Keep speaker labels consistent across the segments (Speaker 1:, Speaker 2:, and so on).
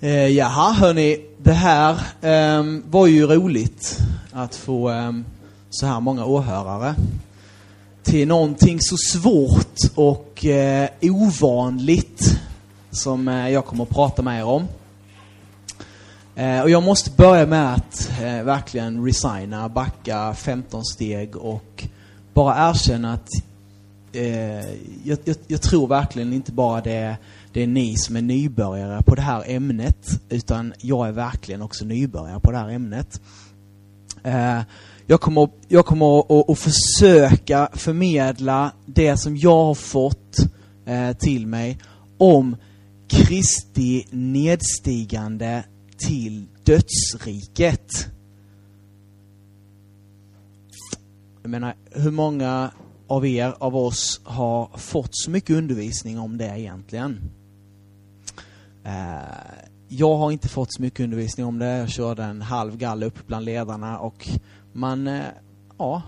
Speaker 1: Eh, jaha, hörni. Det här eh, var ju roligt att få eh, så här många åhörare till någonting så svårt och eh, ovanligt som eh, jag kommer att prata med er om. Eh, och jag måste börja med att eh, verkligen resigna, backa 15 steg och bara erkänna att eh, jag, jag, jag, tror verkligen inte bara det, det är ni som är nybörjare på det här ämnet, utan jag är verkligen också nybörjare på det här ämnet. Eh, jag kommer, jag kommer att, att försöka förmedla det som jag har fått eh, till mig om Kristi nedstigande till dödsriket. Jag menar, hur många av er, av oss, har fått så mycket undervisning om det egentligen? Eh, jag har inte fått så mycket undervisning om det. Jag körde en halv gallup bland ledarna och man, eh, ja,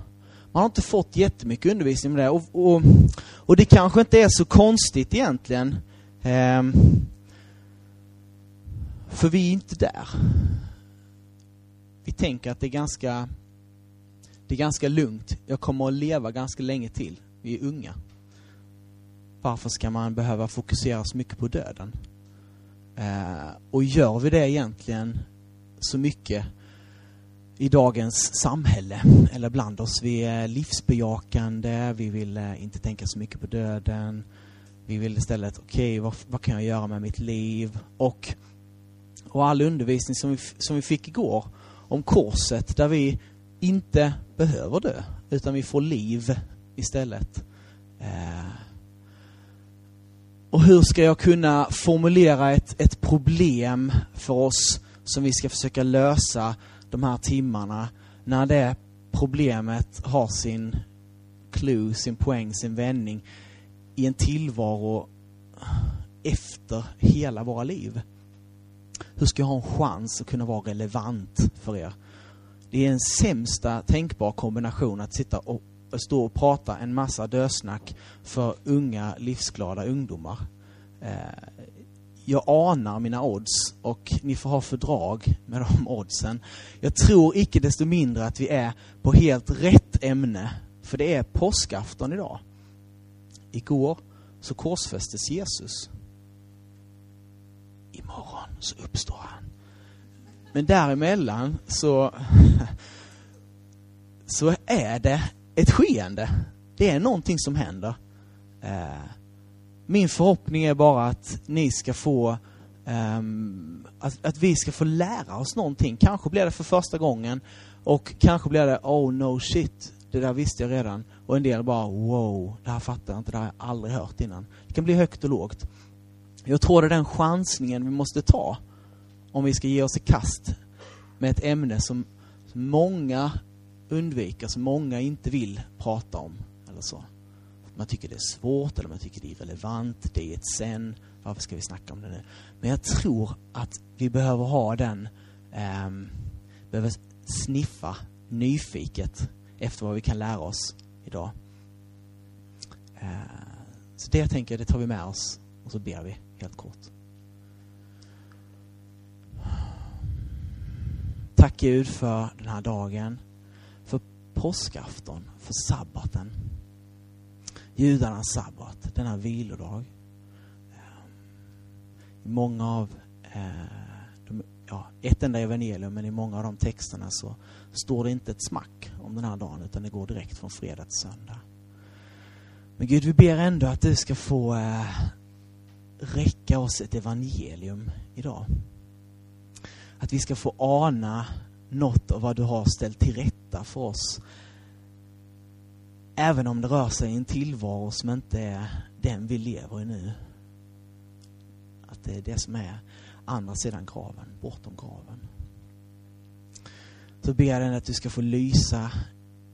Speaker 1: man har inte fått jättemycket undervisning om det. Och, och, och det kanske inte är så konstigt egentligen. Ehm, för vi är inte där. Vi tänker att det är ganska, det är ganska lugnt. Jag kommer att leva ganska länge till. Vi är unga. Varför ska man behöva fokusera så mycket på döden? Eh, och gör vi det egentligen så mycket i dagens samhälle eller bland oss? Vi är livsbejakande, vi vill eh, inte tänka så mycket på döden. Vi vill istället, okej, okay, vad, vad, kan jag göra med mitt liv? Och, och all undervisning som vi, som vi fick igår om korset, där vi inte behöver dö, utan vi får liv istället. Eh, och hur ska jag kunna formulera ett, ett problem för oss som vi ska försöka lösa de här timmarna när det problemet har sin clue, sin poäng, sin vändning i en tillvaro efter hela våra liv. Hur ska jag ha en chans att kunna vara relevant för er? Det är en sämsta tänkbar kombination att sitta och stå och prata en massa dösnack för unga livsglada ungdomar. Eh, jag anar mina odds och ni får ha fördrag med de oddsen. Jag tror icke desto mindre att vi är på helt rätt ämne, för det är påskafton idag. Igår så korsfästes Jesus. Imorgon så uppstår han. Men däremellan så, så är det ett skeende. Det är någonting som händer. Eh, min förhoppning är bara att ni ska få um, att, att, vi ska få lära oss någonting. Kanske blir det för första gången och kanske blir det oh no shit, det där visste jag redan. Och en del bara wow, det här fattar jag inte, det har jag aldrig hört innan. Det kan bli högt och lågt. Jag tror det är den chansningen vi måste ta om vi ska ge oss i kast med ett ämne som, som många undvika, som många inte vill prata om. Eller så. Man tycker det är svårt eller man tycker det är irrelevant, det är ett sen. Varför ska vi snacka om det nu? Men jag tror att vi behöver ha den, eh, behöver sniffa nyfiket efter vad vi kan lära oss idag. Eh, så det jag tänker, det tar vi med oss och så ber vi helt kort. Tack Gud för den här dagen, påskafton, för sabbaten judarnas sabbat, denna vilodag. I många av, eh, de, ja, ett enda evangelium, men i många av de texterna så står det inte ett smack om den här dagen, utan det går direkt från fredag till söndag. Men Gud, vi ber ändå att du ska få eh, räcka oss ett evangelium idag. Att vi ska få ana något av vad du har ställt till rätta för oss Även om det rör sig i en tillvaro som inte är den vi lever i nu. Att det är det som är andra sidan graven, bortom graven. Så ber jag dig att du ska få lysa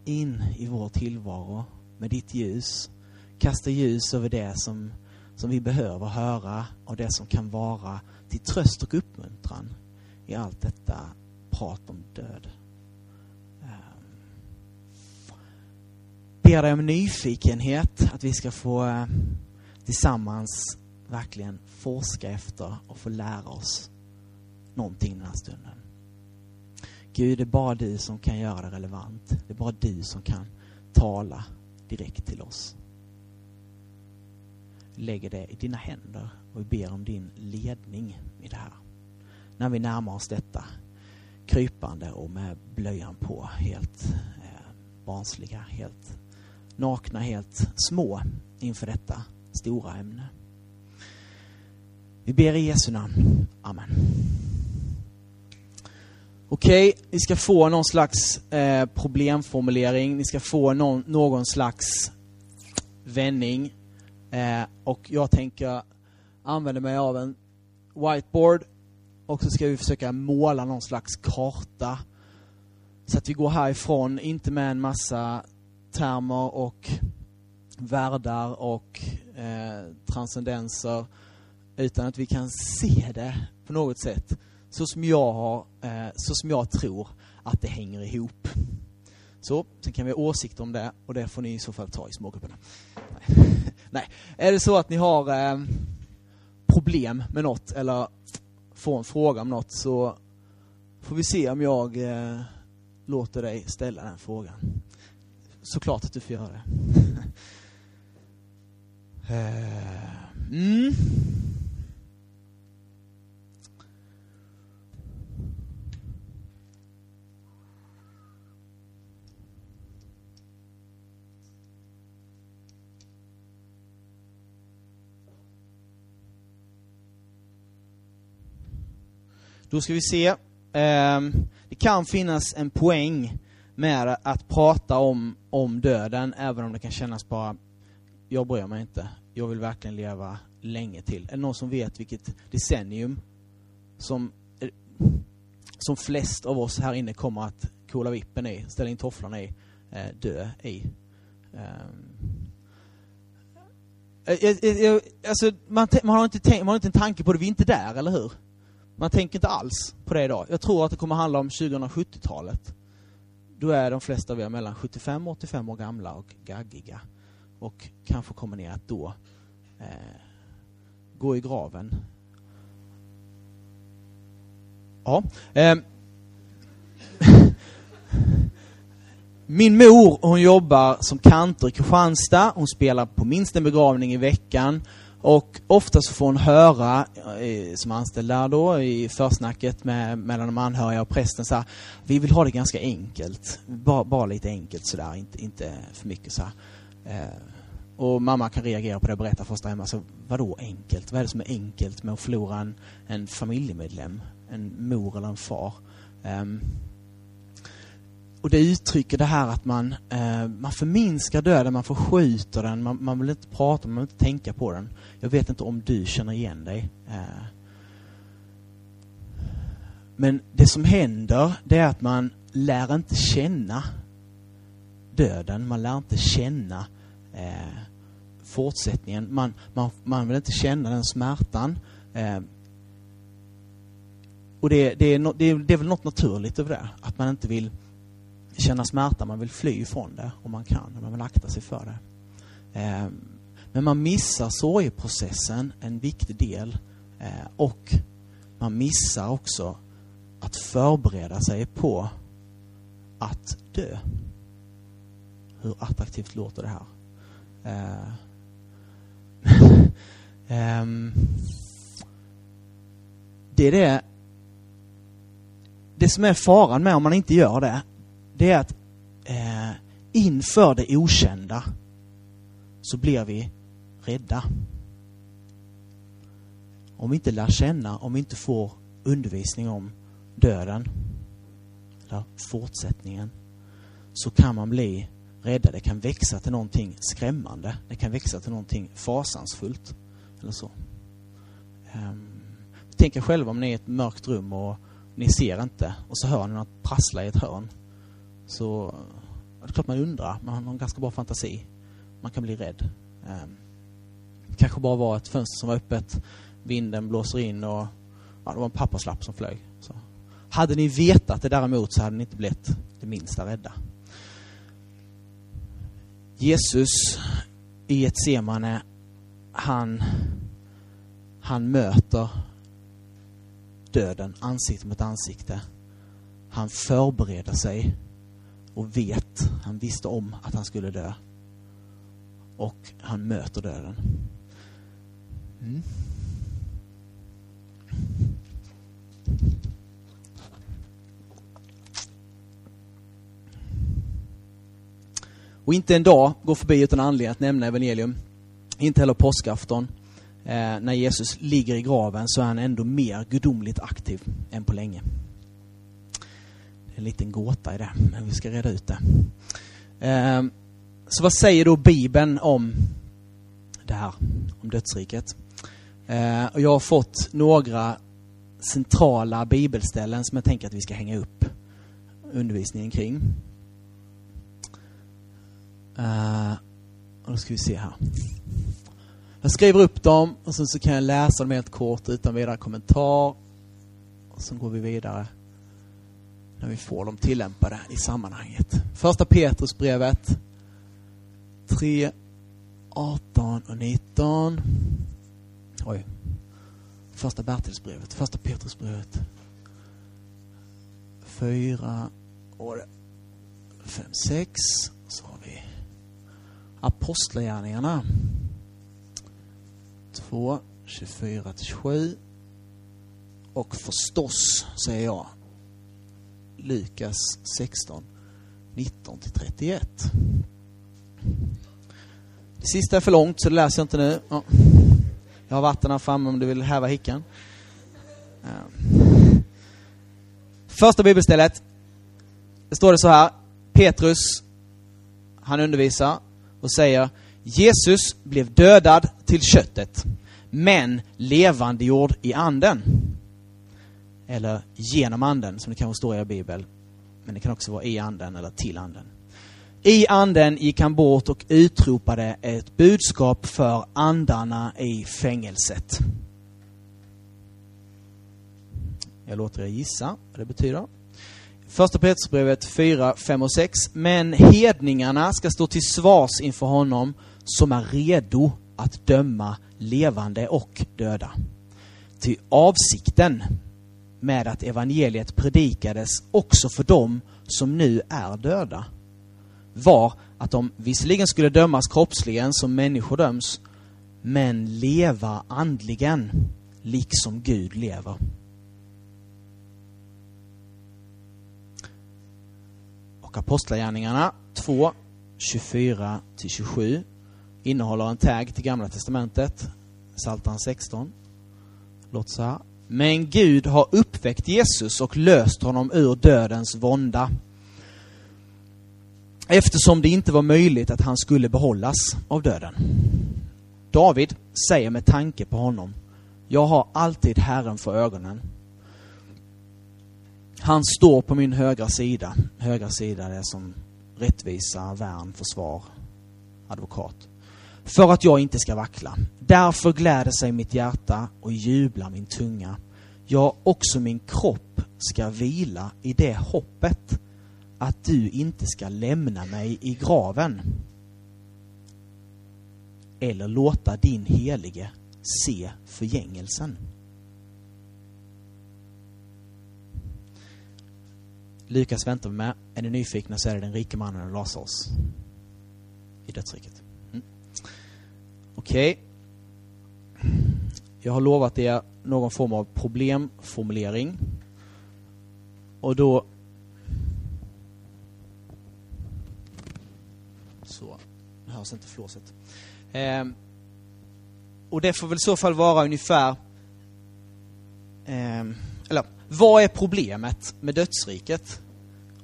Speaker 1: in i vår tillvaro med ditt ljus. Kasta ljus över det som, som vi behöver höra och det som kan vara till tröst och uppmuntran i allt detta prat om död. Ehm, ber dig om nyfikenhet, att vi ska få eh, tillsammans verkligen forska efter och få lära oss någonting den här stunden. Gud, det är bara du som kan göra det relevant. Det är bara du som kan tala direkt till oss. Lägg lägger det i dina händer och vi ber om din ledning i det här. När vi närmar oss detta krypande och med blöjan på, helt eh, barnsliga, helt nakna, helt små inför detta stora ämne. Vi ber i Jesu namn. Amen. Okej, okay, ni ska få någon slags eh, problemformulering, ni ska få någon, någon slags vändning. Eh, och jag tänker använda mig av en whiteboard och så ska vi försöka måla någon slags karta. Så att vi går härifrån, inte med en massa termer och världar och eh, transcendenser, utan att vi kan se det på något sätt så som jag har, eh, så som jag tror att det hänger ihop. Så, sen kan vi ha åsikter om det och det får ni i så fall ta i smågrupperna. Nej. Nej. Är det så att ni har eh, problem med något eller får en fråga om något så får vi se om jag eh, låter dig ställa den frågan. Såklart att du får göra det. Eh, mm. Då ska vi se. Ehm, det kan finnas en poäng med att prata om, om döden, även om det kan kännas bara, jag bryr mig inte. Jag vill verkligen leva länge till. Är det någon som vet vilket decennium som, eh, som flest av oss här inne kommer att kola vippen i, ställa in tofflorna i, eh, dö i? Ehm, eh, alltså, man, man, har inte tänkt, man har inte en tanke på det, vi är inte där, eller hur? Man tänker inte alls på det idag. Jag tror att det kommer handla om 2070-talet. Då är de flesta av er mellan 75 och 85 år gamla och gaggiga. Och kanske kommer ni att då eh, gå i graven. Ja. Eh. Min mor, hon jobbar som kantor i Kristianstad. Hon spelar på minst en begravning i veckan. Och ofta så får hon höra, eh, som anställd där då, i försnacket med, mellan de anhöriga och prästen så här, vi vill ha det ganska enkelt. Bara, bara lite enkelt sådär, inte, inte för mycket så eh, och mamma kan reagera på det och berätta för oss där hemma, så vadå enkelt? Vad är det som är enkelt med att förlora en, en familjemedlem? En mor eller en far? Eh, och det uttrycker det här att man, eh, man förminskar döden, man förskjuter den, man, man vill inte prata, man vill inte tänka på den. Jag vet inte om du känner igen dig. Eh. Men det som händer, det är att man lär inte känna döden, man lär inte känna eh, fortsättningen. Man, man, man vill inte känna den smärtan. Eh, och det, det, är no, det, är, det är väl något naturligt över det, att man inte vill känna smärta, man vill fly ifrån det om man kan, man vill akta sig för det. Eh, men man missar sorgeprocessen, en viktig del, eh, och man missar också att förbereda sig på att dö. Hur attraktivt låter det här? Eh, ehm, det är det det som är faran med om man inte gör det, det är att eh, inför det okända så blir vi rädda. Om vi inte lär känna, om vi inte får undervisning om döden, eller fortsättningen, så kan man bli rädda. Det kan växa till någonting skrämmande. Det kan växa till någonting fasansfullt. Eller så. Um, tänk er själva om ni är i ett mörkt rum och ni ser inte och så hör ni något prassla i ett hörn. Så det är klart man undrar, man har en ganska bra fantasi. Man kan bli rädd. Ehm, det kanske bara var ett fönster som var öppet, vinden blåser in och ja, det var en papperslapp som flög. Så. Hade ni vetat det däremot så hade ni inte blivit det minsta rädda. Jesus i ett semane, han, han möter döden ansikte mot ansikte. Han förbereder sig och vet, han visste om att han skulle dö. Och han möter döden. Mm. Och inte en dag går förbi utan anledning att nämna evangelium. Inte heller påskafton. Eh, när Jesus ligger i graven så är han ändå mer gudomligt aktiv än på länge. Det är en liten gåta i det, men vi ska reda ut det. Eh, så vad säger då Bibeln om det här, om dödsriket? Eh, och jag har fått några centrala bibelställen som jag tänker att vi ska hänga upp undervisningen kring. Eh, och då ska vi se här. Jag skriver upp dem och sen så kan jag läsa dem helt kort utan vidare kommentar. Och sen går vi vidare när vi får dem tillämpade i sammanhanget. Första Petrusbrevet 3, 18 och 19. Oj. Första Bertilsbrevet, första Petrusbrevet. 4 och 5, 6. Så har vi Apostlagärningarna 2, 24-27 och förstås, säger jag, Lukas 16, 19-31. Det sista är för långt så det läser jag inte nu. Ja. Jag har vatten här framme om du vill häva hickan. Första bibelstället. Det står det så här. Petrus, han undervisar och säger Jesus blev dödad till köttet, men levandegjord i anden. Eller genom anden, som det kanske står i er bibel. Men det kan också vara i anden eller till anden. I anden gick han bort och utropade ett budskap för andarna i fängelset. Jag låter er gissa vad det betyder. Första Petrusbrevet 4, 5 och 6. Men hedningarna ska stå till svars inför honom som är redo att döma levande och döda. Ty avsikten med att evangeliet predikades också för dem som nu är döda var att de visserligen skulle dömas kroppsligen som människor döms, men leva andligen, liksom Gud lever. Och Apostlagärningarna 2, 24-27 innehåller en tag till Gamla Testamentet, Psaltaren 16. Låt så här. Men Gud har uppväckt Jesus och löst honom ur dödens vånda eftersom det inte var möjligt att han skulle behållas av döden. David säger med tanke på honom, jag har alltid Herren för ögonen. Han står på min högra sida. Högra sida är som rättvisa, värn, försvar, advokat. För att jag inte ska vackla. Därför gläder sig mitt hjärta och jublar min tunga. Ja, också min kropp ska vila i det hoppet att du inte ska lämna mig i graven eller låta din helige se förgängelsen. Lukas väntar vi med. Är ni nyfikna så är det den rike mannen och Lazarus i dödsriket. Okej. Okay. Jag har lovat er någon form av problemformulering. Och då Så, nu hörs inte flåset. Eh, och det får väl i så fall vara ungefär... Eh, eller, vad är problemet med dödsriket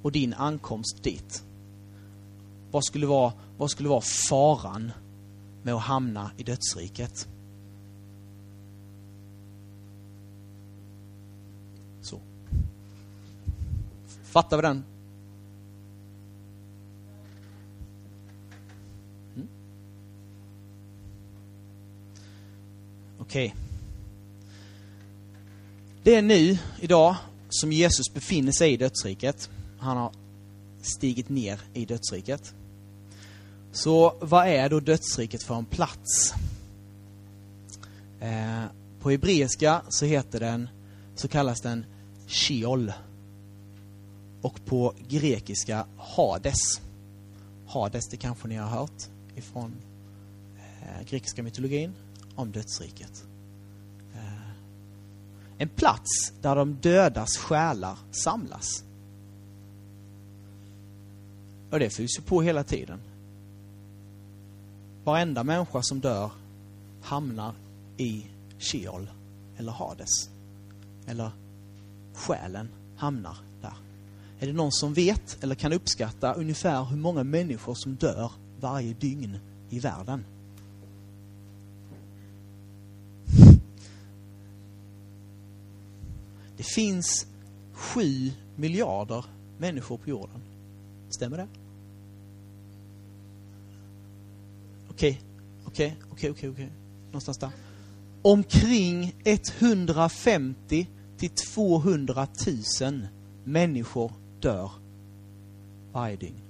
Speaker 1: och din ankomst dit? Vad skulle vara, vad skulle vara faran med att hamna i dödsriket? Så. Fattar vi den mm. Okej. Okay. Det är nu, idag, som Jesus befinner sig i dödsriket. Han har stigit ner i dödsriket. Så vad är då dödsriket för en plats? Eh, på hebreiska så heter den så kallas den Sheol. Och på grekiska Hades. Hades, det kanske ni har hört ifrån eh, grekiska mytologin om dödsriket. Eh, en plats där de dödas själar samlas. Och det fylls ju på hela tiden. Varenda människa som dör hamnar i Sheol eller Hades. Eller själen hamnar där. Är det någon som vet eller kan uppskatta ungefär hur många människor som dör varje dygn i världen? Det finns sju miljarder människor på jorden. Stämmer det? Okej, okej, okej, okej, okej. Någonstans där. Omkring 150 till 200 000 människor dör varje dygn.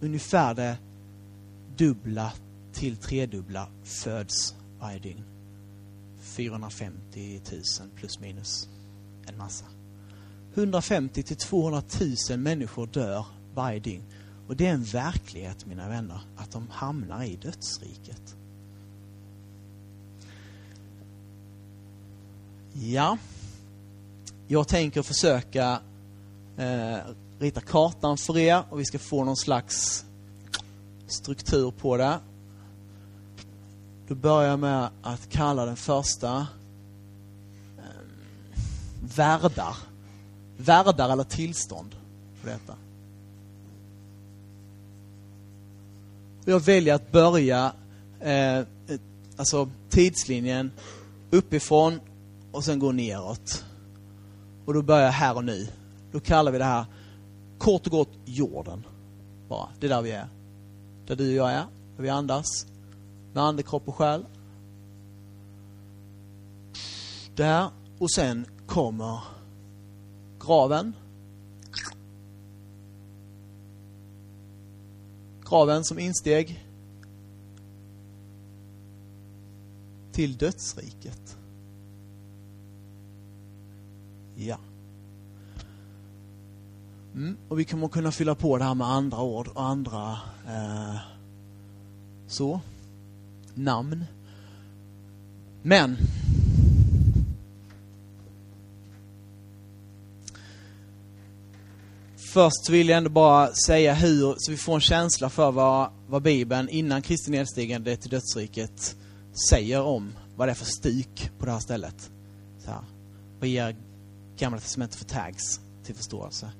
Speaker 1: Ungefär det dubbla till tredubbla föds varje dygn. 450 000 plus minus en massa. 150 till 200 000 människor dör varje dygn. Och det är en verklighet, mina vänner, att de hamnar i dödsriket. Ja, jag tänker försöka eh, rita kartan för er och vi ska få någon slags struktur på det. Då börjar jag med att kalla den första eh, värdar. Värdar eller tillstånd för detta. Jag väljer att börja eh, alltså tidslinjen uppifrån och sen gå neråt. Och då börjar jag här och nu. Då kallar vi det här kort och gott jorden. Bara. Det är där vi är. Där du och jag är. Där vi andas. Med ande, kropp och själ. Där. Och sen kommer graven. Graven som insteg till dödsriket. Ja. Mm, och vi kommer kunna fylla på det här med andra ord och andra eh, så namn. Men Först vill jag ändå bara säga hur, så vi får en känsla för vad, vad Bibeln innan Kristi nedstigande till dödsriket säger om vad det är för stuk på det här stället. Så här. Vad ger Gamla Testamentet för tags till förståelse?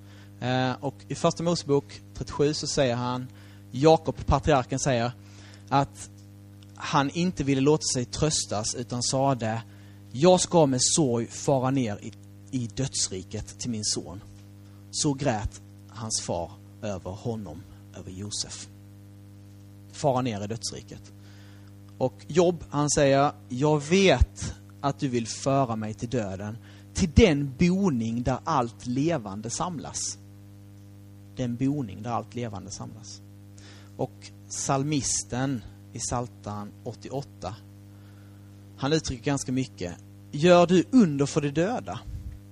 Speaker 1: Eh, och i Första Mosebok 37 så säger han, Jakob, patriarken, säger att han inte ville låta sig tröstas utan sade, jag ska med sorg fara ner i, i dödsriket till min son. Så grät hans far över honom, över Josef. Fara ner i dödsriket. Och Job han säger, jag vet att du vill föra mig till döden, till den boning där allt levande samlas. Den boning där allt levande samlas. Och salmisten i Psaltaren 88, han uttrycker ganska mycket. Gör du under för de döda?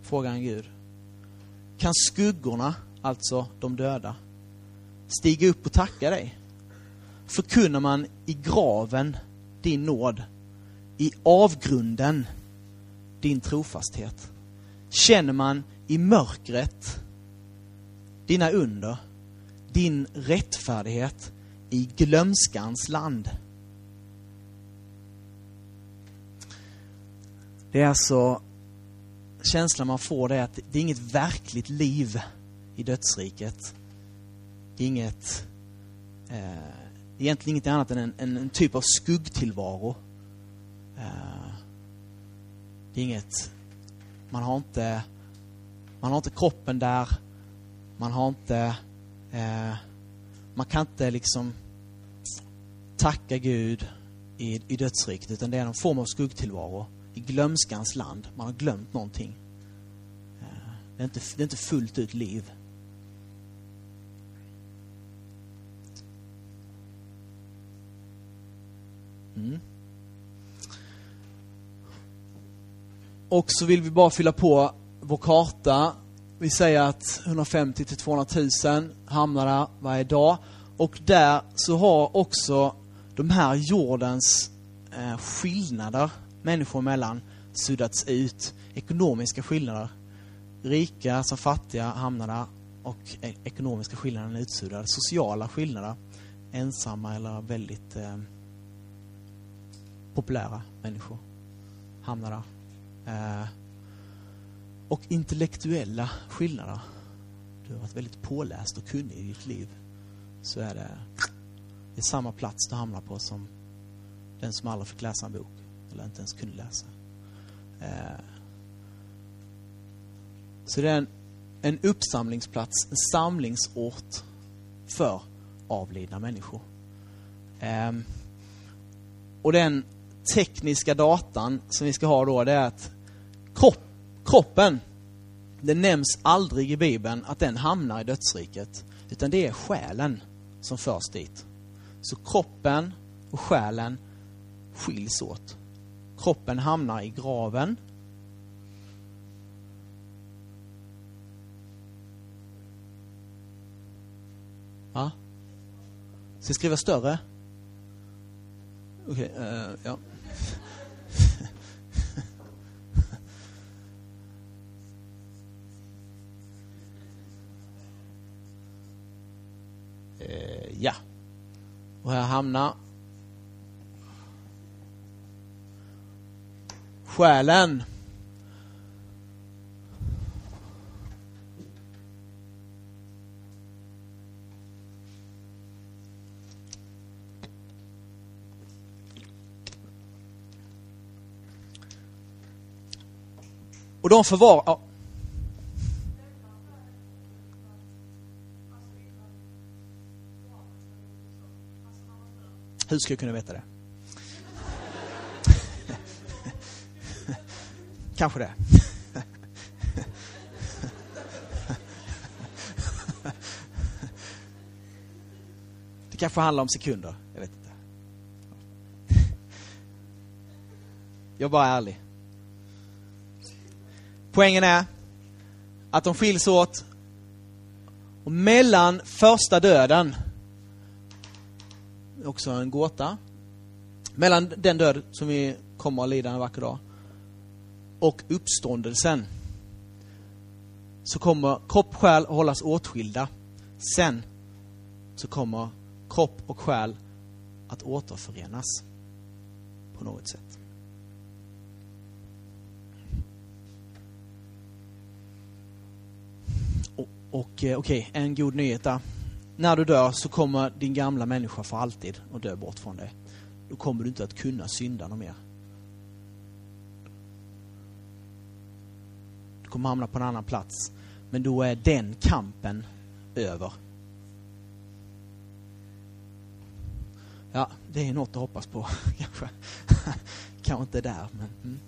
Speaker 1: Frågar han Gud. Kan skuggorna alltså de döda, stiga upp och tacka dig? Förkunnar man i graven din nåd, i avgrunden din trofasthet? Känner man i mörkret dina under, din rättfärdighet i glömskans land? Det är alltså känslan man får det är att det är inget verkligt liv i dödsriket. Inget, eh, egentligen inget annat än en, en, en typ av skuggtillvaro. Eh, det är inget, man har inte, man har inte kroppen där, man har inte, eh, man kan inte liksom tacka Gud i, i dödsriket, utan det är någon form av skuggtillvaro i glömskans land. Man har glömt någonting. Eh, det är inte, det är inte fullt ut liv. Och så vill vi bara fylla på vår karta. Vi säger att 150 till 200 000 hamnar där varje dag. Och där så har också de här jordens eh, skillnader människor emellan suddats ut. Ekonomiska skillnader. Rika som fattiga hamnar där och e-, ekonomiska skillnader är utsuddade. Sociala skillnader. Ensamma eller väldigt eh, populära människor hamnar där. Eh, och intellektuella skillnader. Du har varit väldigt påläst och kunnig i ditt liv. Så är det, det är samma plats du hamnar på som den som aldrig fick läsa en bok. Eller inte ens kunde läsa. Eh, så det är en, en uppsamlingsplats, en samlingsort för avlidna människor. Eh, och den tekniska datan som vi ska ha då, det är att kropp, kroppen, det nämns aldrig i Bibeln att den hamnar i dödsriket. Utan det är själen som förs dit. Så kroppen och själen skiljs åt. Kroppen hamnar i graven. Va? Ska jag skriva större? Okej, okay, uh, ja. Hamna. själen. Och de förvarar... Hur ska jag kunna veta det? Kanske det. Det kanske handlar om sekunder. Jag vet inte. Jag är bara ärlig. Poängen är att de skiljs åt och mellan första döden, också en gåta, mellan den död som vi kommer att lida en vacker dag och uppståndelsen så kommer kropp och själ att hållas åtskilda. Sen så kommer kropp och själ att återförenas på något sätt. Och, och okej, okay, en god nyhet där. När du dör så kommer din gamla människa för alltid att dö bort från dig. Då kommer du inte att kunna synda något mer. kommer hamna på en annan plats. Men då är den kampen över. Ja, det är något att hoppas på kanske. kanske inte där, men... Mm.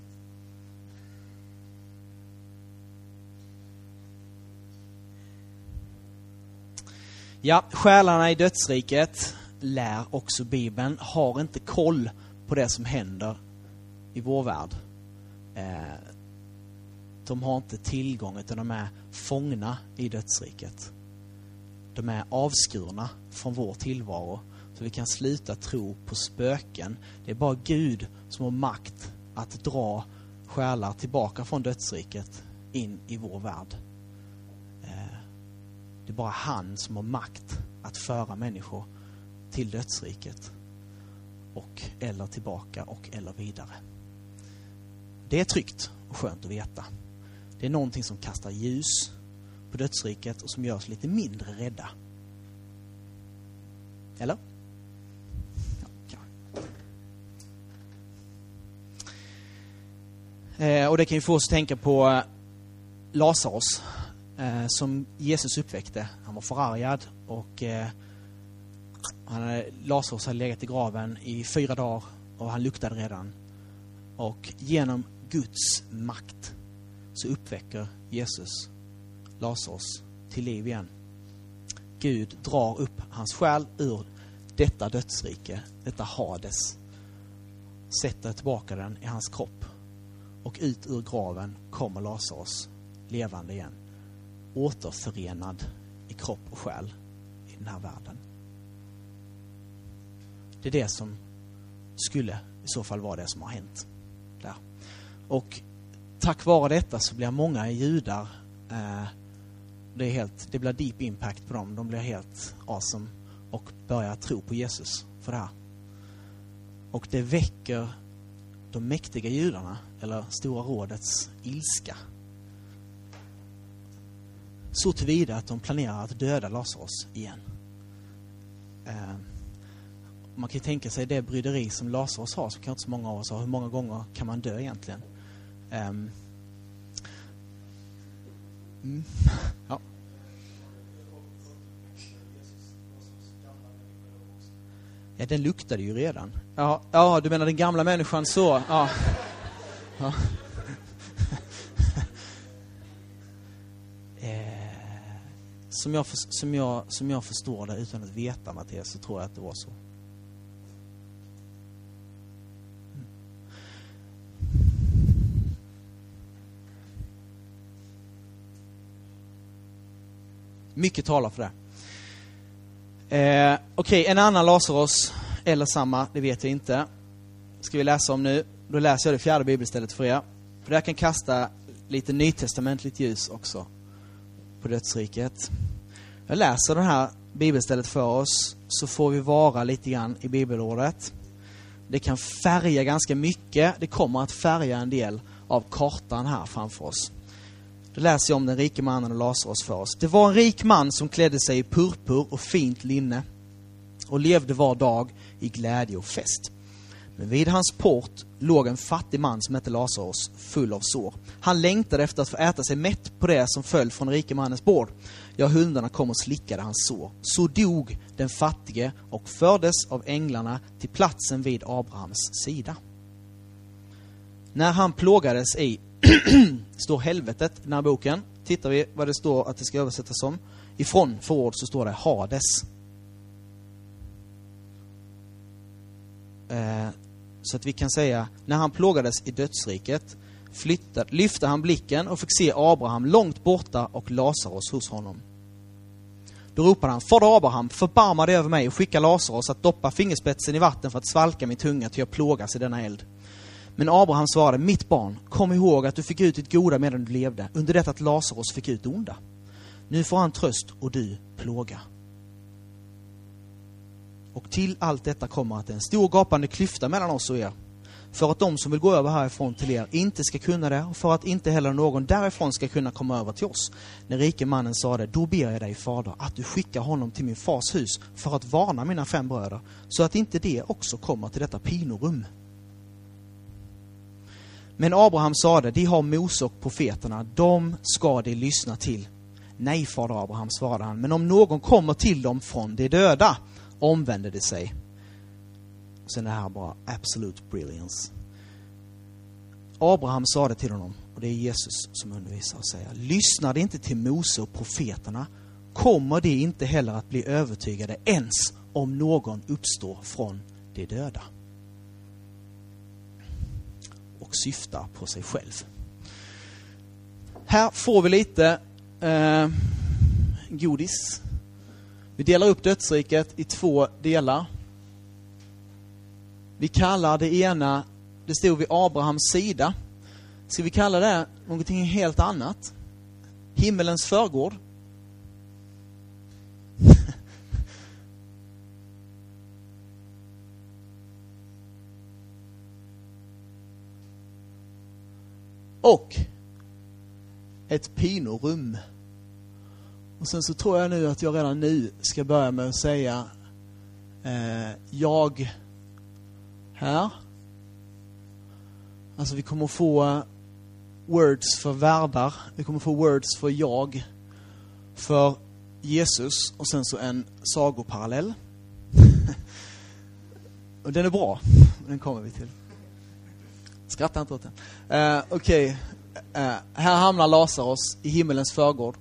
Speaker 1: Ja, själarna i dödsriket, lär också Bibeln, har inte koll på det som händer i vår värld. Eh, de har inte tillgång utan de är fångna i dödsriket. De är avskurna från vår tillvaro. Så vi kan sluta tro på spöken. Det är bara Gud som har makt att dra själar tillbaka från dödsriket in i vår värld. Det är bara han som har makt att föra människor till dödsriket. Och eller tillbaka och eller vidare. Det är tryggt och skönt att veta. Det är någonting som kastar ljus på dödsriket och som gör oss lite mindre rädda. Eller? Ja, eh, och det kan ju få oss att tänka på Lasaros. Lazarus Eh, som Jesus uppväckte. Han var förargad och eh, han hade, Lazarus hade legat i graven i fyra dagar och han luktade redan. Och genom Guds makt så uppväcker Jesus Lazarus till liv igen. Gud drar upp hans själ ur detta dödsrike, detta Hades, sätter tillbaka den i hans kropp och ut ur graven kommer Lazarus levande igen. Återförenad i kropp och själ i den här världen. Det är det som skulle i så fall vara det som har hänt där. Och tack vare detta så blir många judar, eh, det, är helt, det blir deep impact på dem. De blir helt awesome och börjar tro på Jesus för det här. Och det väcker de mäktiga judarna, eller Stora rådets ilska. Så tillvida att de planerar att döda Lazarus igen. Eh, man kan ju tänka sig det bryderi som Lazarus har, som kanske inte så många av oss har. Hur många gånger kan man dö egentligen? Eh, mm, ja. Ja, den luktade ju redan. Ja, ja du menar den gamla människan så? Ja. ja. Som, jag, som, jag, som jag förstår det, utan att veta Mattias, så tror jag att det var så. Mm. Mycket talar för det. Eh, Okej, okay, en annan Lazarus, eller samma, det vet jag inte. Ska vi läsa om nu. Då läser jag det fjärde bibelstället för er. För det här kan kasta lite nytestamentligt ljus också på dödsriket. Jag läser det här bibelstället för oss, så får vi vara lite grann i bibelordet. Det kan färga ganska mycket. Det kommer att färga en del av kartan här framför oss. Då läser jag om den rike mannen och Lazarus för oss. Det var en rik man som klädde sig i purpur och fint linne och levde var dag i glädje och fest. Men vid hans port låg en fattig man som hette Lazarus, full av sår. Han längtade efter att få äta sig mätt på det som föll från rike mannens bord. Ja, hundarna kom och slickade hans sår. Så dog den fattige och fördes av änglarna till platsen vid Abrahams sida. När han plågades i står helvetet i den här boken. Tittar vi vad det står att det ska översättas som. Ifrån förord så står det Hades. Eh, så att vi kan säga, när han plågades i dödsriket flyttade, lyfte han blicken och fick se Abraham långt borta och Lazarus hos honom. Då ropade han, Fader Abraham, förbarma dig över mig och skicka Lazarus att doppa fingerspetsen i vatten för att svalka min tunga till jag plågas i denna eld. Men Abraham svarade, mitt barn, kom ihåg att du fick ut ditt goda medan du levde, under det att Lazarus fick ut det onda. Nu får han tröst och du plåga. Och till allt detta kommer att det är en stor gapande klyfta mellan oss och er. För att de som vill gå över härifrån till er inte ska kunna det, och för att inte heller någon därifrån ska kunna komma över till oss. När rike mannen sade, då ber jag dig, fader, att du skickar honom till min fars hus för att varna mina fem bröder, så att inte de också kommer till detta pinorum. Men Abraham sade, de har Mose och profeterna, de ska de lyssna till. Nej, fader Abraham, svarade han, men om någon kommer till dem från de döda, omvände de sig. Sen det här bara absolute brilliance. Abraham sade till honom, och det är Jesus som undervisar och säger, lyssnar de inte till Mose och profeterna, kommer de inte heller att bli övertygade ens om någon uppstår från de döda och syftar på sig själv. Här får vi lite eh, godis. Vi delar upp dödsriket i två delar. Vi kallar det ena, det stod vid Abrahams sida. Ska vi kalla det någonting helt annat? Himmelens förgård. och ett pinorum. Och sen så tror jag nu att jag redan nu ska börja med att säga eh, jag här. Alltså vi kommer få words för världar, vi kommer få words för jag, för Jesus och sen så en sagoparallell. och den är bra, den kommer vi till. Skratta inte åt den. Eh, Okej, okay. eh, här hamnar Lazarus i himmelens förgård.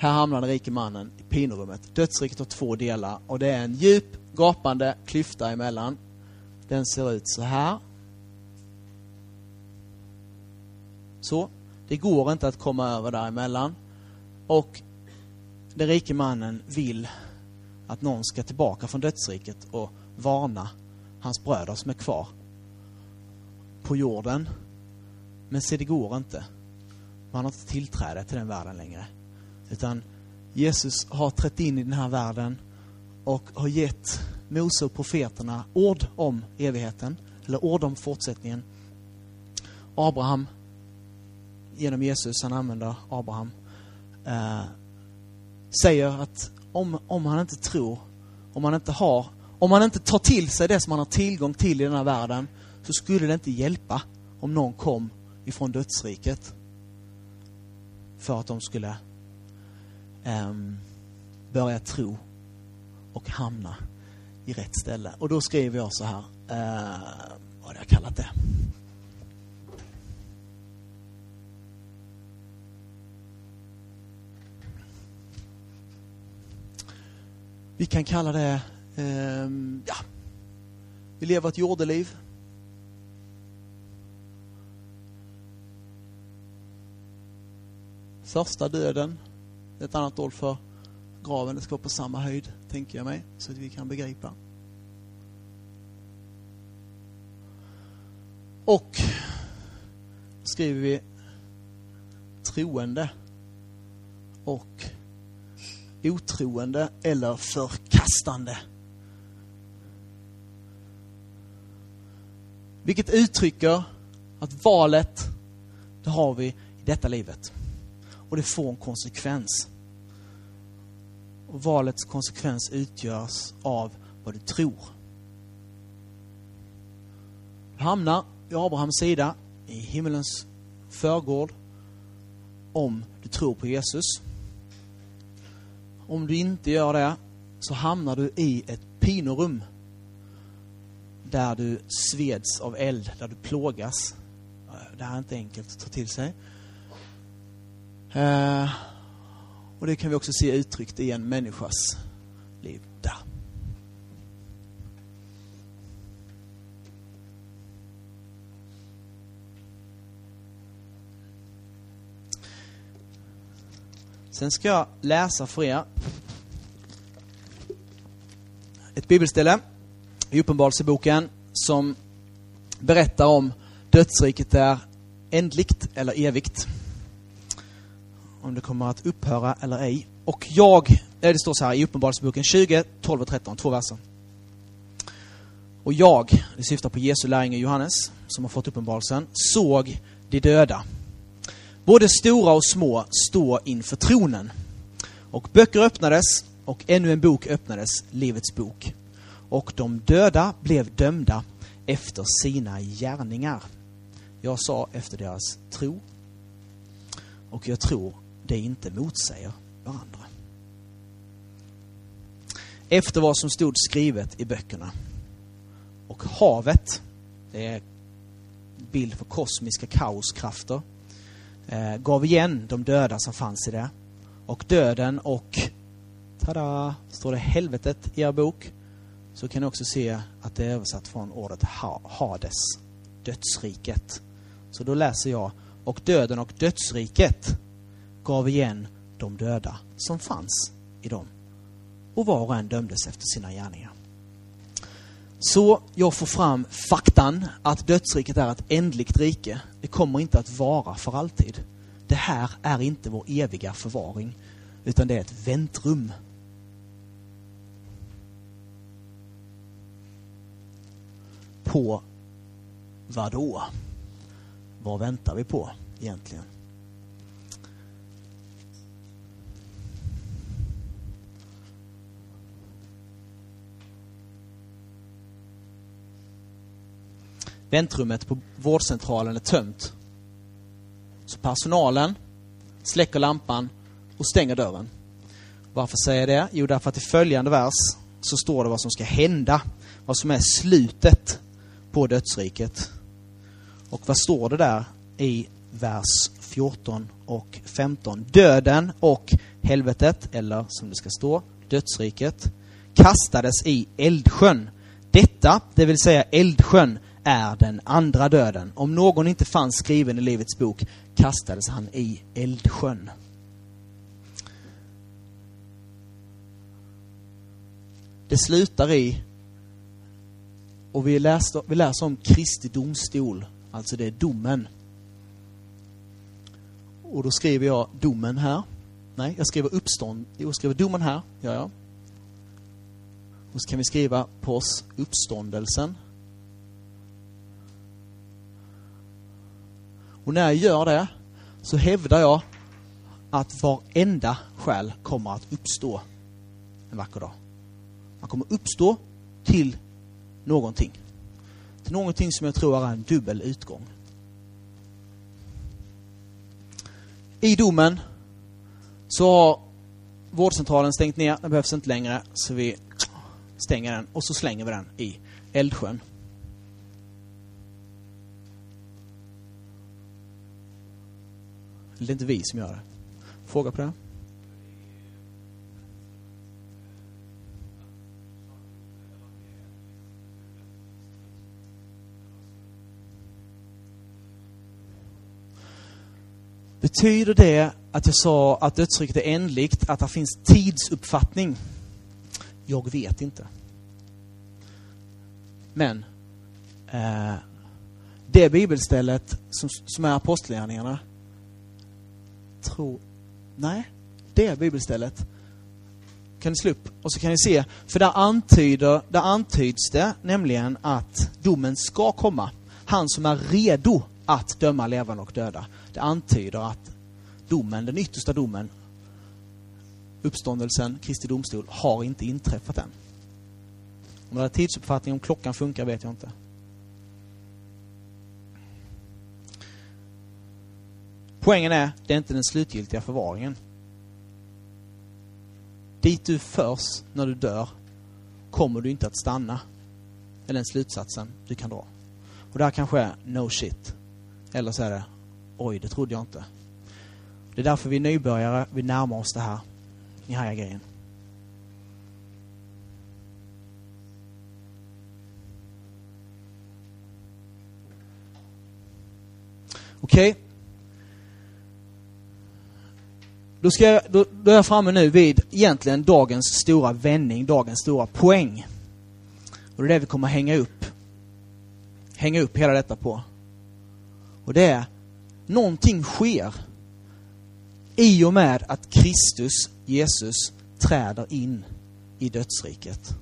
Speaker 1: Här hamnar den rike mannen i pinorummet. Dödsriket har två delar och det är en djup, gapande klyfta emellan. Den ser ut så här. Så, det går inte att komma över däremellan. Och den rike mannen vill att någon ska tillbaka från dödsriket och varna hans bröder som är kvar på jorden. Men se, det går inte. Man har inte tillträde till den världen längre. Utan Jesus har trätt in i den här världen och har gett Mose och profeterna ord om evigheten, eller ord om fortsättningen. Abraham, genom Jesus, han använder Abraham, eh, säger att om, om han inte tror, om han inte har, om han inte tar till sig det som han har tillgång till i den här världen, så skulle det inte hjälpa om någon kom ifrån dödsriket för att de skulle um, börja tro och hamna i rätt ställe. Och då skriver jag så här, uh, vad har jag kallat det? Vi kan kalla det, um, ja, vi lever ett jordeliv. Första döden, ett annat ord för graven, det ska vara på samma höjd, tänker jag mig, så att vi kan begripa. Och skriver vi troende och otroende eller förkastande. Vilket uttrycker att valet, det har vi i detta livet. Och det får en konsekvens. Och valets konsekvens utgörs av vad du tror. Du hamnar vid Abrahams sida i himmelens förgård om du tror på Jesus. Om du inte gör det så hamnar du i ett pinorum där du sveds av eld, där du plågas. Det här är inte enkelt att ta till sig. Eh, och det kan vi också se uttryckt i en människas liv där. Sen ska jag läsa för er ett bibelställe i Uppenbarelseboken som berättar om dödsriket är ändligt eller evigt om det kommer att upphöra eller ej. Och jag, eh, det står så här i Uppenbarelseboken 20, 12 och 13, två verser. Och jag, det syftar på Jesu lärjunge Johannes, som har fått uppenbarelsen, såg de döda. Både stora och små stå inför tronen. Och böcker öppnades och ännu en bok öppnades, Livets bok. Och de döda blev dömda efter sina gärningar. Jag sa efter deras tro. Och jag tror det inte motsäger varandra. Efter vad som stod skrivet i böckerna. Och havet, det är bild för kosmiska kaoskrafter, eh, gav igen de döda som fanns i det. Och döden och, tada, står det helvetet i er bok, så kan ni också se att det är översatt från ordet Hades, dödsriket. Så då läser jag, och döden och dödsriket gav igen de döda som fanns i dem. Och var och en dömdes efter sina gärningar. Så jag får fram faktan att dödsriket är ett ändligt rike. Det kommer inte att vara för alltid. Det här är inte vår eviga förvaring, utan det är ett väntrum. På vad då? Vad väntar vi på egentligen? Väntrummet på vårdcentralen är tömt. Så personalen släcker lampan och stänger dörren. Varför säger jag det? Jo, därför att i följande vers så står det vad som ska hända. Vad som är slutet på dödsriket. Och vad står det där i vers 14 och 15? Döden och helvetet, eller som det ska stå, dödsriket, kastades i eldsjön. Detta, det vill säga eldsjön, är den andra döden. Om någon inte fanns skriven i Livets bok kastades han i eldsjön. Det slutar i, och vi läser, vi läser om Kristi domstol, alltså det är domen. Och då skriver jag domen här. Nej, jag skriver uppstånd, jag skriver domen här, gör jag. Och så kan vi skriva på oss uppståndelsen. Och när jag gör det så hävdar jag att varenda själ kommer att uppstå en vacker dag. Man kommer uppstå till någonting. Till någonting som jag tror är en dubbel utgång. I domen så har vårdcentralen stängt ner, den behövs inte längre, så vi stänger den och så slänger vi den i eldsjön. Det är inte vi som gör det. Fråga på det? Betyder det att jag sa att dödsriket är ändligt, att det finns tidsuppfattning? Jag vet inte. Men eh, det bibelstället som, som är apostlagärningarna, tror... Nej, det bibelstället kan ni slå upp och så kan ni se, för där antyder, där antyds det nämligen att domen ska komma. Han som är redo att döma levande och döda. Det antyder att domen, den yttersta domen, uppståndelsen, Kristi domstol, har inte inträffat än. Om det är tidsuppfattning, om klockan funkar vet jag inte. Poängen är, det är inte den slutgiltiga förvaringen. Dit du förs när du dör kommer du inte att stanna. Eller är den slutsatsen du kan dra. Och det här kanske är no shit. Eller så är det, oj, det trodde jag inte. Det är därför vi är nybörjare, vi närmar oss det här. Ni hajar grejen. Okej. Okay. Då, ska jag, då, då är jag framme nu vid egentligen dagens stora vändning, dagens stora poäng. Och det är det vi kommer hänga upp. Hänga upp hela detta på. Och det är, någonting sker i och med att Kristus, Jesus, träder in i dödsriket.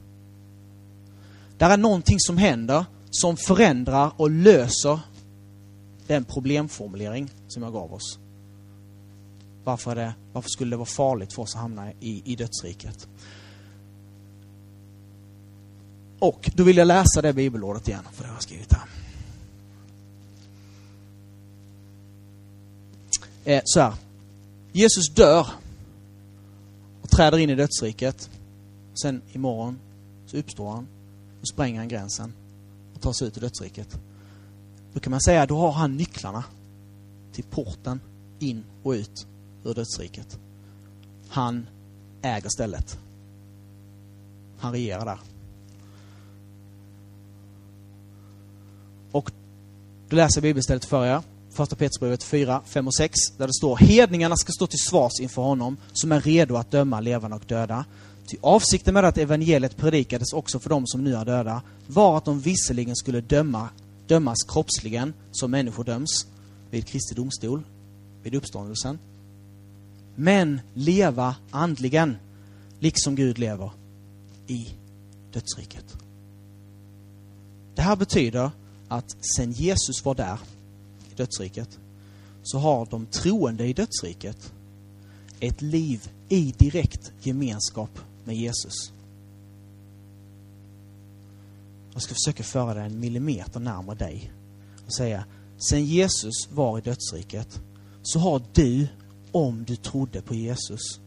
Speaker 1: Där är någonting som händer som förändrar och löser den problemformulering som jag gav oss. Varför, det, varför skulle det vara farligt för oss att hamna i, i dödsriket? Och då vill jag läsa det bibelordet igen, för det har jag skrivit här. Eh, så här. Jesus dör och träder in i dödsriket. Sen imorgon så uppstår han och spränger han gränsen och tar sig ut ur dödsriket. Då kan man säga, då har han nycklarna till porten in och ut ur dödsriket. Han äger stället. Han regerar där. Och då läser jag bibelstället för er. Första Petrusbrevet 4, 5 och 6, där det står Hedningarna ska stå till svars inför honom, som är redo att döma levande och döda. Ty avsikten med att evangeliet predikades också för dem som nu är döda var att de visserligen skulle döma, dömas kroppsligen, som människor döms, vid Kristi domstol, vid uppståndelsen. Men leva andligen, liksom Gud lever, i dödsriket. Det här betyder att sen Jesus var där i dödsriket, så har de troende i dödsriket ett liv i direkt gemenskap med Jesus. Jag ska försöka föra dig en millimeter närmare dig och säga, sen Jesus var i dödsriket så har du, om du trodde på Jesus,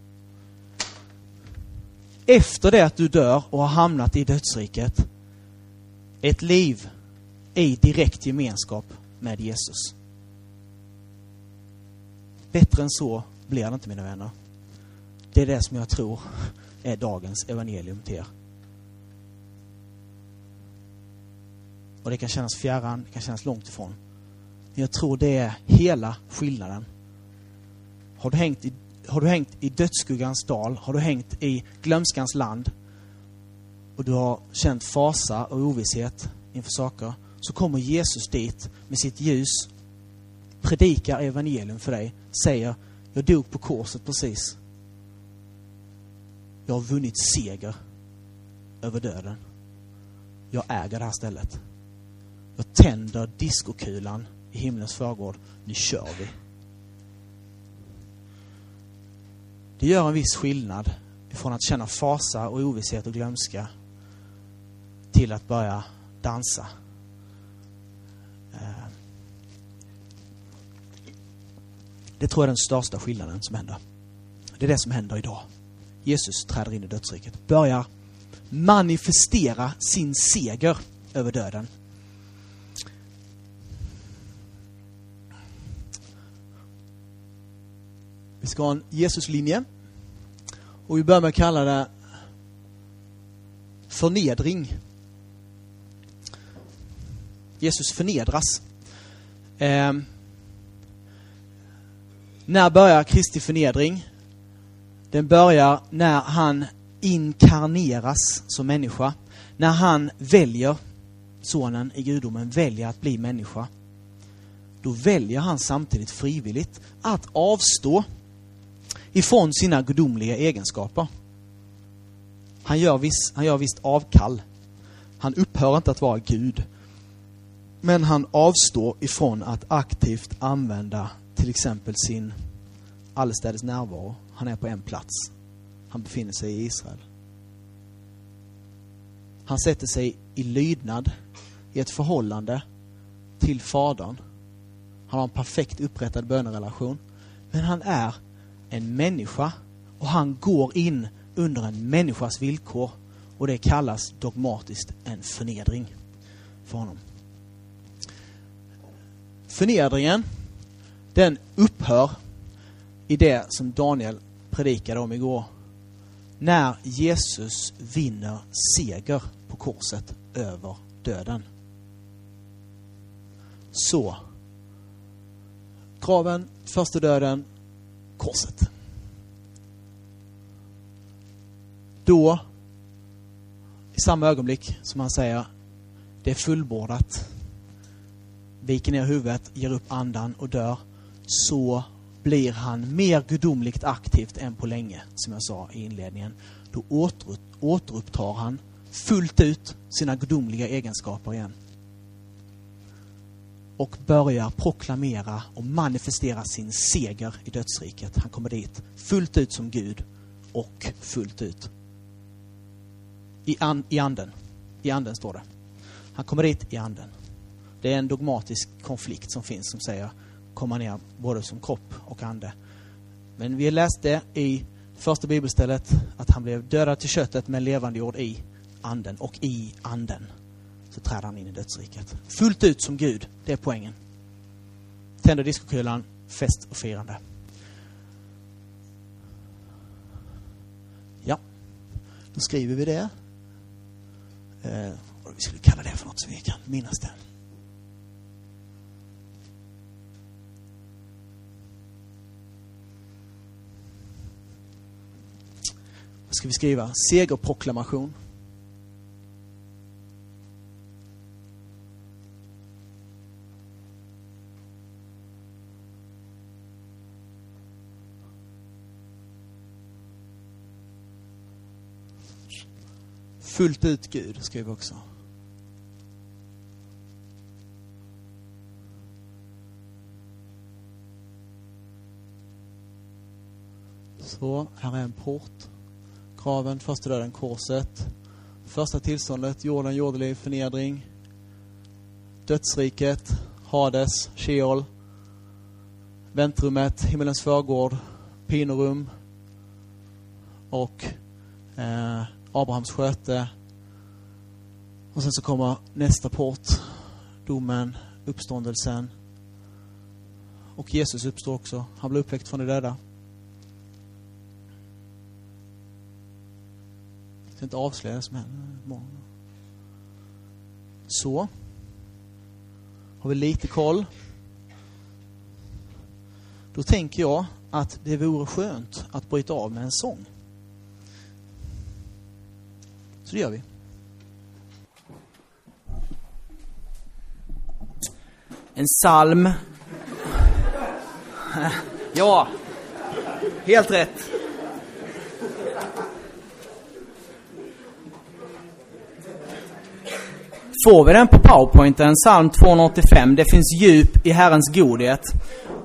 Speaker 1: efter det att du dör och har hamnat i dödsriket, ett liv i direkt gemenskap med Jesus. Bättre än så blir det inte mina vänner. Det är det som jag tror är dagens evangelium till er. Och det kan kännas fjärran, det kan kännas långt ifrån. Men jag tror det är hela skillnaden. Har du hängt i, har du hängt i dödsskuggans dal, har du hängt i glömskans land och du har känt fasa och ovisshet inför saker, så kommer Jesus dit med sitt ljus, predikar evangelium för dig, säger jag dog på korset precis. Jag har vunnit seger över döden. Jag äger det här stället. Jag tänder diskokulan i himlens förgård. Nu kör vi. Det gör en viss skillnad från att känna fasa och ovisshet och glömska till att börja dansa. Eh, det tror jag är den största skillnaden som händer. Det är det som händer idag. Jesus träder in i dödsriket, börjar manifestera sin seger över döden. Vi ska ha en Jesuslinje. Och vi börjar med att kalla det förnedring. Jesus förnedras. Eh, när börjar Kristi förnedring? Den börjar när han inkarneras som människa. När han väljer, sonen i gudomen, väljer att bli människa. Då väljer han samtidigt frivilligt att avstå ifrån sina gudomliga egenskaper. Han gör, viss, han gör visst avkall. Han upphör inte att vara Gud. Men han avstår ifrån att aktivt använda till exempel sin allestädes närvaro. Han är på en plats. Han befinner sig i Israel. Han sätter sig i lydnad i ett förhållande till Fadern. Han har en perfekt upprättad bönerelation. Men han är en människa och han går in under en människas villkor och det kallas dogmatiskt en förnedring för honom. Förnedringen, den upphör i det som Daniel predikade om igår. När Jesus vinner seger på korset över döden. Så. Kraven, första döden, korset. Då, i samma ögonblick som han säger det är fullbordat, viker ner huvudet, ger upp andan och dör, så blir han mer gudomligt aktivt än på länge, som jag sa i inledningen. Då återupptar han fullt ut sina gudomliga egenskaper igen och börjar proklamera och manifestera sin seger i dödsriket. Han kommer dit fullt ut som Gud och fullt ut i, an, i anden. I anden står det. Han kommer dit i anden. Det är en dogmatisk konflikt som finns som säger komma ner både som kropp och ande. Men vi läste i första bibelstället att han blev dödad till köttet men levande jord i anden och i anden så träder han in i dödsriket. Fullt ut som Gud, det är poängen. Tänder diskokulan, fest och firande. Ja, då skriver vi det. Eh, vi skulle kalla det för något så vi kan minnas det. Vad ska vi skriva? Segerproklamation. Fullt ut Gud, skrev vi också. Så, här är en port. Kraven, första döden, korset. Första tillståndet, jorden, jordeliv, förnedring. Dödsriket, Hades, Sheol. Väntrummet, himmelens förgård, pinorum och eh, Abrahams sköte. Och sen så kommer nästa port, domen, uppståndelsen. Och Jesus uppstår också. Han blir uppväckt från de döda. Jag ska inte avslöja det som händer. Så.
Speaker 2: har vi lite koll. Då tänker jag att det vore skönt att bryta av med en sång. Så det gör vi. En psalm. Ja, helt rätt. Får vi den på powerpointen, psalm 285, det finns djup i Herrens godhet.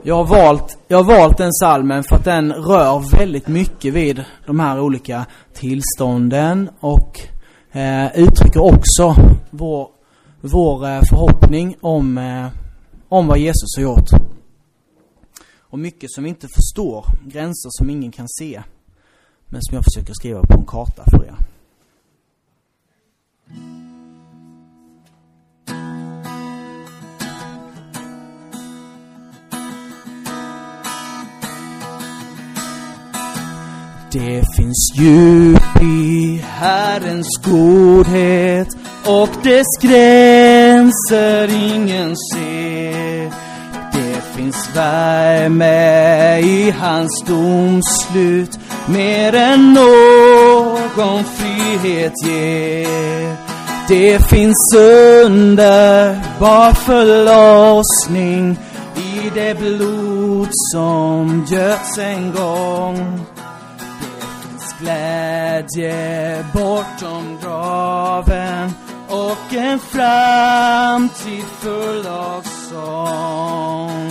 Speaker 2: Jag har valt, jag har valt den salmen för att den rör väldigt mycket vid de här olika tillstånden och eh, uttrycker också vår, vår eh, förhoppning om, eh, om vad Jesus har gjort. Och mycket som vi inte förstår, gränser som ingen kan se, men som jag försöker skriva på en karta för er. Det finns djup i Herrens godhet och dess gränser ingen ser. Det finns värme i hans domslut mer än någon frihet ger. Det finns underbar förlossning i det blod som göts en gång glädje bortom graven och en framtid full av sång.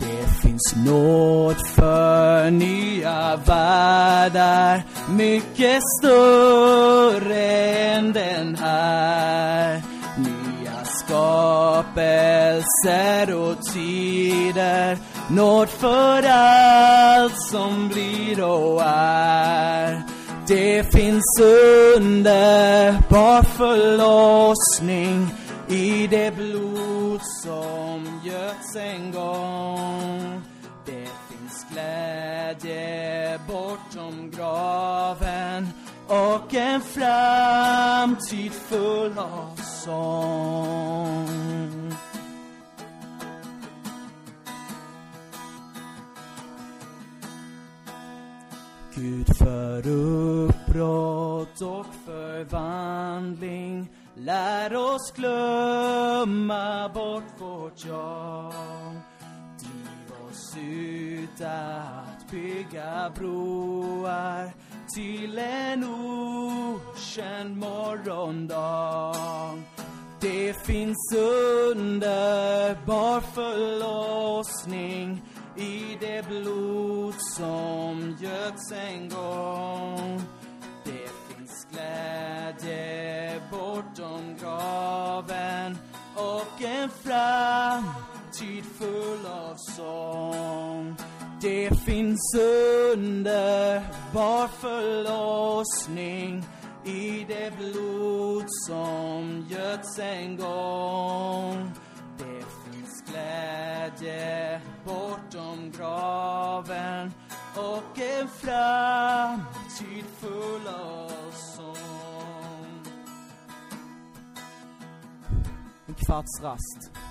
Speaker 2: Det finns nåd för nya världar mycket större än den här nya skapelser och tider nåd för allt som blir och är. Det finns underbar förlossning i det blod som göts en gång. Det finns glädje bortom graven och en framtid full av sång. För uppbrott och förvandling Lär oss glömma bort vårt jag. Driv oss ut att bygga broar till en okänd morgondag. Det finns underbar förlossning i det blod som göts en gång. Det finns glädje bortom graven och en framtid full av sång. Det finns underbar förlossning i det blod som göts en gång. Det finns glädje bortom graven och en framtid full av sång. En kvarts rast.